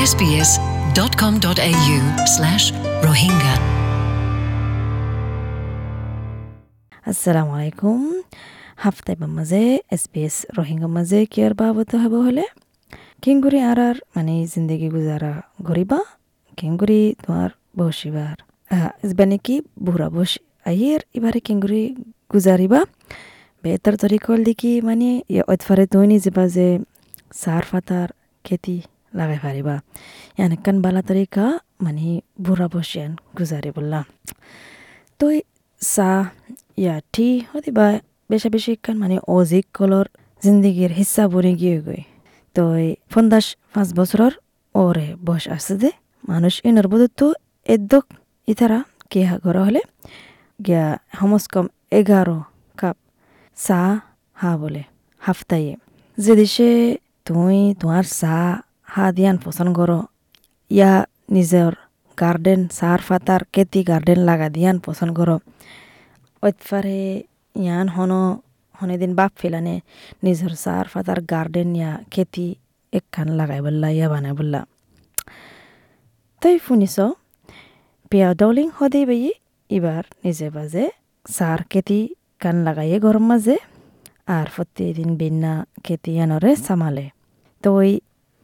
sbs.com.au slash rohingya. আসসালামু আলাইকুম হাফতাই মাঝে এস পি এস রোহিঙ্গা মাঝে কিয়ার বাবত হব হলে কিংগুরি আর আর মানে জিন্দগি গুজারা গরিবা কিংগুরি তোমার বসিবার ইসবানে কি বুড়া বস আইয়ের এবারে কিংগুরি গুজারিবা বেতার তরিকল দেখি মানে অতফারে তুই নিজেবা যে সার ফাতার খেতি লাগাই পারিবা ইয়ানেকান বালা তরিকা মানে বুড়া বসিয়ান গুজারি বললা তো চা ইয়া টি হতে বা বেশা বেশি কান মানে অজিক কলর জিন্দগির হিস্সা বনে গিয়ে গই তো পঞ্চাশ পাঁচ বছরের ওরে বয়স আছে যে মানুষ ইনর বদত্ত এদ্দক ইতারা কে করা হলে গিয়া হমস কম এগারো কাপ চা হা বলে হাফতাইয়ে যে দেশে তুই তোমার চা হা দিয়ান পছন্দ করো। ইয়া নিজের গার্ডেন, সার ফাতার, কেতি গার্ডেন লাগা দিয়ান পছন্দ করো। ওইতফারে ইয়ান হন দিন বাপ ফেলানে নিজের সার ফাতার, গার্ডেন, ইয়া খেতি একখান লাগাই বললা, ইয়া বানাই বললা। তাই শুনিছ পেয়া ডলিং হদে বাই এবার নিজে বাজে সার খেতি কান লাগাইয়ে গরম মাঝে আর প্রতিদিন বিন্না খেতি আনরে সামালে। তো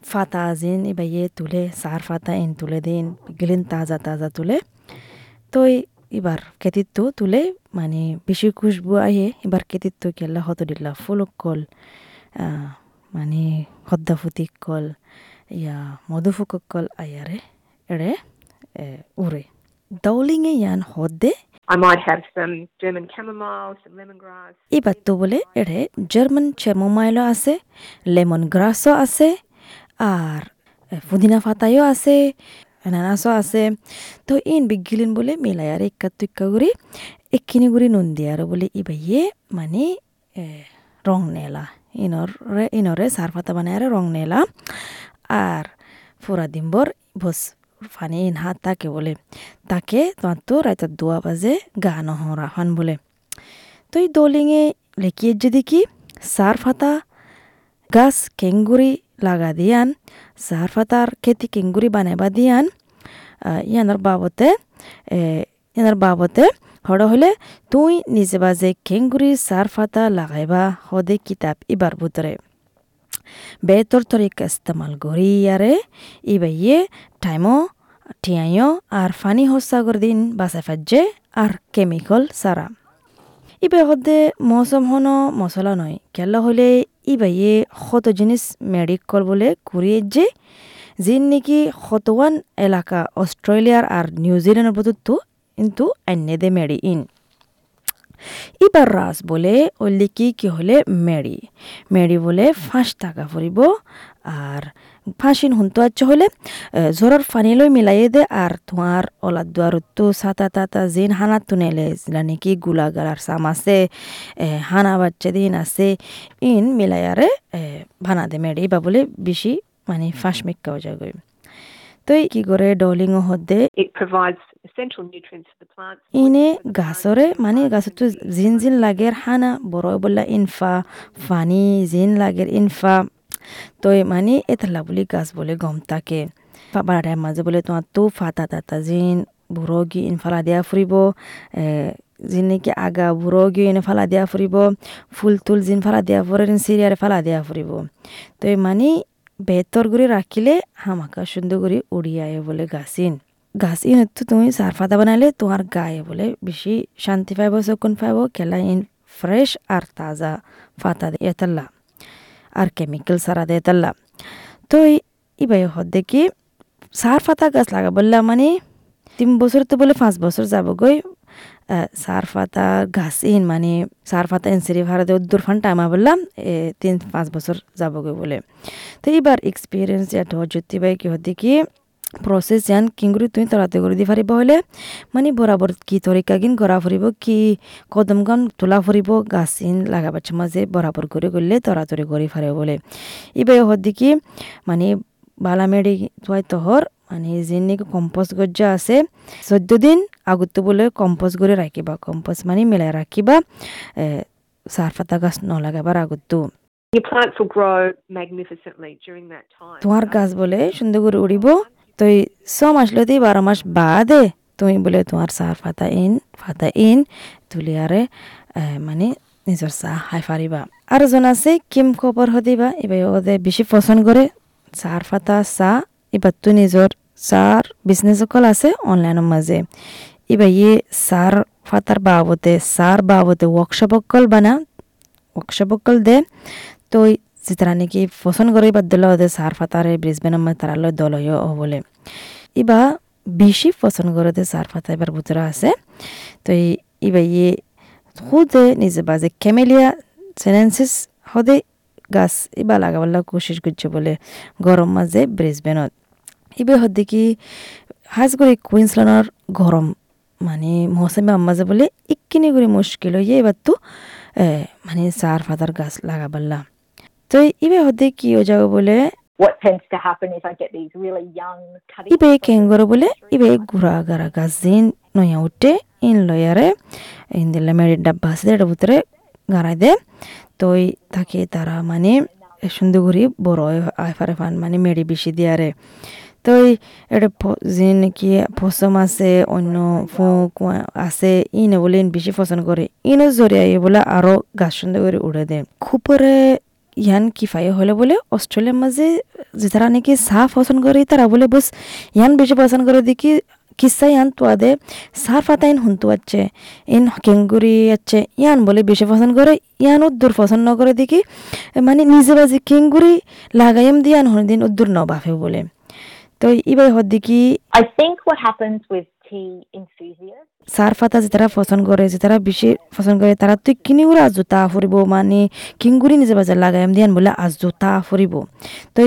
ফাতা জিন ইবাইয়ে তুলে সার ফাতা ইন তুলে দিন গেলেন তাজা তাজা তুলে তো এবার খেতিত্ব তুলে মানে বেশি খুশবু আহে এবার খেতিত্ব কেলা হত দিলা ফুলক কল মানে হদ্দা ফুতিক কল ইয়া মধুফুকক কল আয়ারে এড়ে উরে দৌলিংয়ে ইয়ান হদ্দে I might have some German chamomile, some lemongrass. এবার তো বলে এড়ে জার্মান চেমোমাইলও আছে লেমন গ্রাসও আছে আর পুদিনা ফাতাইও আছে এনানাসও আছে। তো ইন বিগিলিন বলে মিলাই আর একা তুক্কা করে এক্ষিনি করে নুন দিয়ে আর বলে ইবাইয়ে মানে রং নেলা। ইনরে ইনরে সার ফাতা বানায় আর রং নেলা। আর ফুরা দিনবর বস ফানি ইন হাত তাকে বলে, তাকে তোমার তো রাইতার দোয়া বাজে গা নহরা হান বলে। তো এই দোলিংয়ে লেকিয়ে যদি কি সার ফাতা গাছ কেঙ্গুরি সার ফাতার খেতি কেঙ্গুরি বানাইবা দিয়ান ইয়ানোর বাবতে ইয়ানোর বাবতে হড় হলে তুই নিজে বাজে কেঙ্গুরি সার ফাতা লাগাইবা হদে কিতাব ইবার ভিতরে বেতর তরিকা ইস্তেমাল করি ইয়ারে ইবাইয়ে টাইমও ঠিয়াইও আর ফানি হসাগর দিন বাসায় ফাজ্জে আর কেমিক্যাল সারা ইবে হদে মৌসুম হন মশলা নয় কেলা হলে ইবাইয়ে শত জিনিস মেডিকল বলে কুড়িয়ে যে যিন নাকি শতওয়ান এলাকা অস্ট্রেলিয়ার আর নিউজিল্যান্ডের প্রদত্ত কিন্তু অন্য দে মেডি ইন। ইবার রাস বলে ওল্লি কি কি হলে মেরি। মেরি বলে ফাঁস টাকা ফুরিব আর ফাঁসিন হুনতো আচ্ছা হলে জ্বরের ফানিলৈ মিলাইয়ে দে আর তোমার অলাদ দুয়ার তো সাতা তাতা জিন হানা তুনেলে নাকি গুলাগার সাম আছে হানা বাচ্চা দিন আছে ইন মিলাইয়ারে ভানা দে মেডি বা বলে বেশি মানে ফাঁস মেক্কাও যাগৈ তো কি করে ডলিংও হদে. ইনে গাছরে মানে গাছত জিন জিন লাগের হানা বড় বললা ইনফা ফানি জিন লাগের ইনফা তো মানে এতলা বলি গাছ বলে গম তাকে। বাড়ার মাঝে বলে তোমার তো ফাতা তাতা জিন বুড়ো গি ইনফালা দিয়া ফুরিব জিন নাকি আগা গি ইনে ফালা দিয়া ফুরিব ফুল তুল জিন ফালা দিয়া ফুরে সিরিয়ারে ফালা দিয়া ফুরিব তো মানে বেতর করে রাখিলে হামাকা সুন্দর করে উড়িয়ায় বলে গাছিন গাছ ইন তো তুমি সার ফাতা বানাইলে তোমার গায়ে বলে বেশি শান্তি পাইব, চকুন পাইব কেলা ইন ফ্রেশ আর তাজা ফাতা এতাল্লা আর কেমিক্যাল সারা দিয়ে তাল্লা তো ইবাই হদ দেখি সার ফাতা গাছ লাগা বললা মানে তিন বছর তো বলে পাঁচ বছর যাব গই সার ফাতা গাছ ইন মানে সার ফাতা ইন সিরি ভাড়া দিয়ে উদ্দুর ফান টাইমা বললাম তিন পাঁচ বছর যাব গই বলে তো এবার এক্সপিরিয়েন্স এটা জ্যোতি বাই কি হতে কি প্রসেস যেন কিংগুরি তুমি তরাতে করে দি পারিব হলে মানে বরাবর কি তরিকা গিন করা ফুরিব কি কদম গান তোলা ফুরিব গাছ ইন লাগাবার মাঝে বরাবর করে করলে তরাতরি করে ফারে বলে ইবে হদি কি মানে বালামেডি তুয়াই তহর মানে যে নাকি কম্পোজ গজ্জা আছে চৈধ্য দিন আগত বলে কম্পোজ করে রাখিবা কম্পোজ মানে মেলাই রাখিবা সার পাতা গাছ নলাগাবার আগতো তোমার গাছ বলে সুন্দর করে উড়িব তো এই ছ মাস লদি বারো মাস বাদে তুমি বলে তোমার চাহ ফাতা ইন ফাতা ইন, তুলি আরে মানে নিজের চাহ খাই পারিবা আর জন আছে, কিম এবার ওদে বেশি পছন্দ করে চার ফাতা চাহ এবার তো নিজের চার বিজনেস সকল আছে অনলাইনের মাঝে। এবার ইয়ে চার ফাতার বাবতে চার বাবতে অকল বানা অকল দে তো যেতারা নাকি পছন্দ করে এবার দল ওদের সার ফাতারে ব্রিসবেন তারা লয় দল হইও বলে ইবা বেশি পছন্দ করে দে সার ফাতা এবার আছে। তো ইবা ইয়ে খুদে নিজে বাজে কেমেলিয়া সেনেন্সিস হদে গাছ ইবা লাগাবার কোশিশ করছে বলে গরম মাঝে ব্রিসবেনত ইবে হদ্দে কি হাজ করে কুইন্সল্যান্ডর গরম মানে মৌসুমে আম্মাজে বলে, ইক্কিনি করে মুশকিল হইয়ে এবার তো মানে সার ফাতার গাছ লাগাবাল্লা তো ইবে হদ্দে কি যাবে বলে? What tends to happen is I get these really young cutting. ইবে কেঙ্গর বলে? ইবে ঘুরা গারা গাছ দিন নয়া উঠে ইন লয়ারে ইন দিলে মেরির ডাব্বা আছে এটার ভিতরে গাড়াই দে তো তাকে তারা মানে সুন্দর করে বড় আইফারে ফান মানে মেরি বেশি দিয়ারে। তো এটা যে নাকি পশম আছে অন্য ফুক আছে ইনে বলে ইন বেশি পছন্দ করে। ইনো জরিয়াই বলে আরও গাছ সুন্দর করে উড়ে দেয়। খুপরে ইয়ান কিফায়ে হলে বলে অস্ট্রেলিয়ার মাঝে যে তারা নাকি সাফ পছন্দ করে, তারা বলে, বস, ইয়ান বেশি পছন্দ করে দেখি, কিসা ইয়ান তো আদে সার ফাতা ইন হুন্তু আছে ইন কেঙ্গুরি আছে ইয়ান বলে, বেশি পছন্দ করে, ইয়ান উদ্দুর পছন্দ ন করে দেখি মানে নিজে বাজে কেঙ্গুরি লাগাইম দিয়ে আন দিন উদ্দুর ন বাফে বলে। তো ইবাই হদ দেখি what happens with tea enthusiasts সার ফাতা যে তারা পছন্দ করে যে তারা বেশি পছন্দ করে তারা তুই কিনি করে আজ জোতা ফুরিব মানে কিংগুরি নিজে বাজার লাগাইম দিয়ান বলে আজ জোতা ফুরিব তো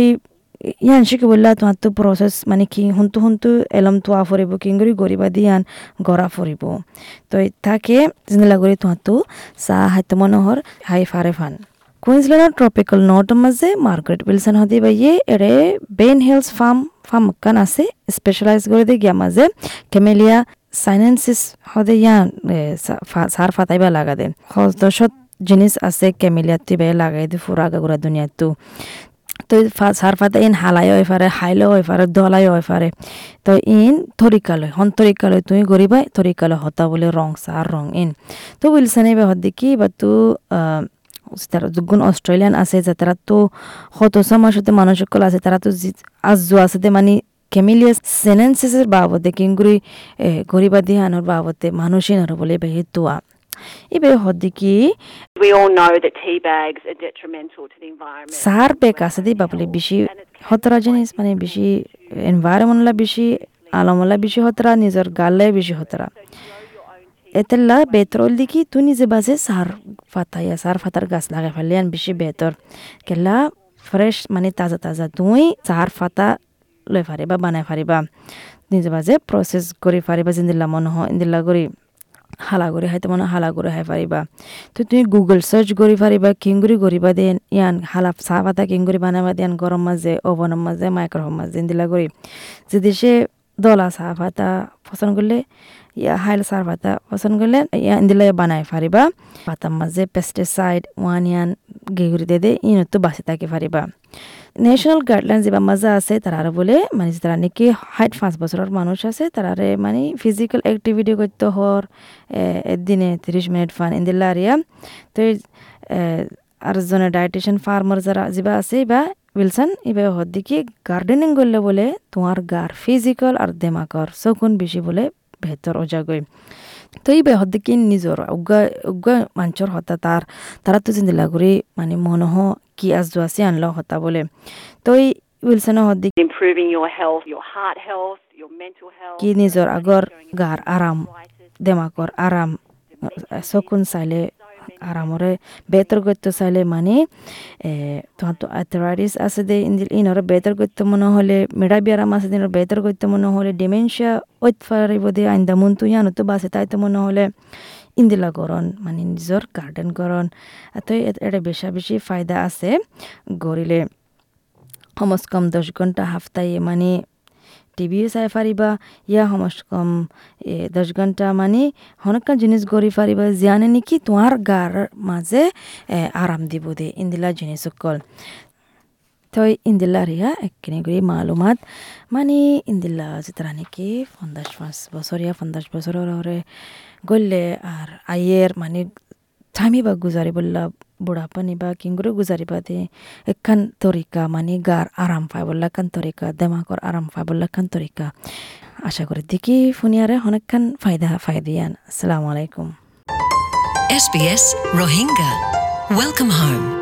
ইয়ান শিখে বললা তোমার তো প্রসেস মানে কি হুন্তু হুন্তু এলম তোয়া ফুরিব কিংগুরি গরিবা দিয়ান গড়া ফুরিব তো তাকে জিন্দলা করি তোমার তো চাহ হাইতে মনোহর হাই ফারে ফান কুইন্সল্যান্ডৰ ট্ৰপিকেল নৰ্থৰ মাজে মাৰ্গাৰেট উইলছন সদি বাইয়ে এৰে বেন হিলছ ফাৰ্ম ফাৰ্ম কান আছে স্পেচিয়েলাইজ কৰি দিয়ে গিয়া মাজে কেমেলিয়া সাইনেন্সিস হদে ইয়ান সার ফাতাইবা লাগা দে দশত জিনিস আছে, কেমেলিয়া তিবে লাগাই দে ফুরা গাগুরা দুনিয়াত। তো সার ফাতা ইন হালাই হয় পারে হাইলে হয় পারে দলাই হয় পারে তো ইন তরিকালয় হন তরিকালয় তুই গরিবাই তরিকালয় হতা বলে রং, সার রং ইন। তো উইলসনে বে হদ্দি কি বা তু তারা দুগুণ অস্ট্রেলিয়ান আছে যে তারা তো হত সমাজ সাথে মানুষ সকল আছে তারা তো আজ আছে দে মানে কেমিলিয়াস সেনেন্সেসের বাবদে কিংগুরি গরিবা দিহানোর বাবদে মানুষই নর বলে বেহে তোয়া। এবে হদ্দি কি? We all know that tea bags are detrimental to the environment. সার বেক আছে দি বাবলে বেশি হতরা জিনিস মানে বেশি বেশি আলমলা বেশি হতরা নিজের গালে বেশি হতরা। নিজে বাজে সার ফাতাইয়া সার ফাতার গাছ লাগাই ফেললে আন বেশি বেতর কেলা ফ্রেশ মানে তাজা তাজা তুই সার ফাতা লৈ ফাৰিবা বানাই ফাৰিবা নিজে বাজে প্ৰচেছ কৰি ফাৰিবা জিন্দিলা মন ইন্দিলা কৰি হালা কৰি খাইতে মন হালা কৰি খাই পাৰিবা তো তুমি গুগল সার্চ কৰি পাৰিবা কিংগুৰি কৰিবা দেন ইয়ান হালা চাহ পাতা কিংগুৰি বানাবা দেন গৰম মাজে ওভেনৰ মাজে মাইক্ৰ'ভেন মাজে ইন্দিলা কৰি যদি সে দলা চাহ পাতা পচন্দ কৰিলে ইয়া হাইল চাহ পাতা পচন্দ কৰিলে ইয়া ইন্দিলা বানাই ফাৰিবা পাতাৰ মাজে পেষ্টিচাইড ওৱান ইয়ান গেগুৰি দে দে ইনতো বাচি থাকি ফাৰিবা ন্যাশনাল গাইডলাইন যেবা মাজা আছে তারারে বলে মানে তারা নাকি হাইট পাঁচ বছরের মানুষ আছে তারারে মানে ফিজিক্যাল অ্যাক্টিভিটি করতে হর একদিনে তিরিশ মিনিট ফান ইন্দিল্লা আরিয়া তো আর জনে ডায়েটিশিয়ান ফার্মার যারা যেবা আছে বা উইলসন এবার হদ্দিকে গার্ডেনিং করলে বলে তোমার গার ফিজিক্যাল আর দেমাকর চকুন বেশি বলে ভেতর ওজাগই তো এই হদ্দিকে নিজর উগা উগা মাঞ্চর হতা তার তারা তো জিন্দিলা করে মানে মনহ কি আজ আছে আনলো হতা বলে তো এই উইলসন হদ্দি Improving your health, your heart health, your mental health. কি নিজর আগর গার আরাম দেমাকর আরাম চকুন চাইলে আরামরে বেতর করতে চাইলে মানে তোমার তো অ্যাথরাইটিস আছে দে ইনরে বেতর করতে মনে হলে মেডা বিয়ারাম আছে দিনের বেতর করতে মনে হলে ডিমেনশিয়া ওইত ফারিব দিয়ে আইন্দা মন তুই আনো তো বাসে তাইতে মনে হলে ইন্দিলা করন মানে নিজর গার্ডেন করন। তো এটা বেশা বেশি ফায়দা আছে গড়িলে কমস কম দশ ঘণ্টা হাফতায় মানে টিভিও চাই পারিবা ইয়া সমস কম এ দশ ঘণ্টা মানে হনকা জিনিস গড়ি পারিবা জিয়ানে নেকি তোমার গার মাঝে এ, আরাম দিব দে ইন্দিলা জিনিস সকল থই ইন্দিল্লা রিয়া একখিনি করে মালুমাত মানে ইন্দিল্লা যেতারা নাকি পঞ্চাশ পাঁচ বছর ইয়া পঞ্চাশ বছরের হরে গললে আর আইয়ের মানে থামিবা গুজারি বললা বুড়া পানি বা কিংগুরে গুজারিবা দে একখান তরিকা মানে গার আরাম পায় বললা কান তরিকা দেমাকর আরাম পায় বললা কান তরিকা আশা করি দেখি ফুনিয়ারে অনেকখান ফায়দা ফায়দিয়ান আসসালামু আলাইকুম SBS Rohingya. Welcome home.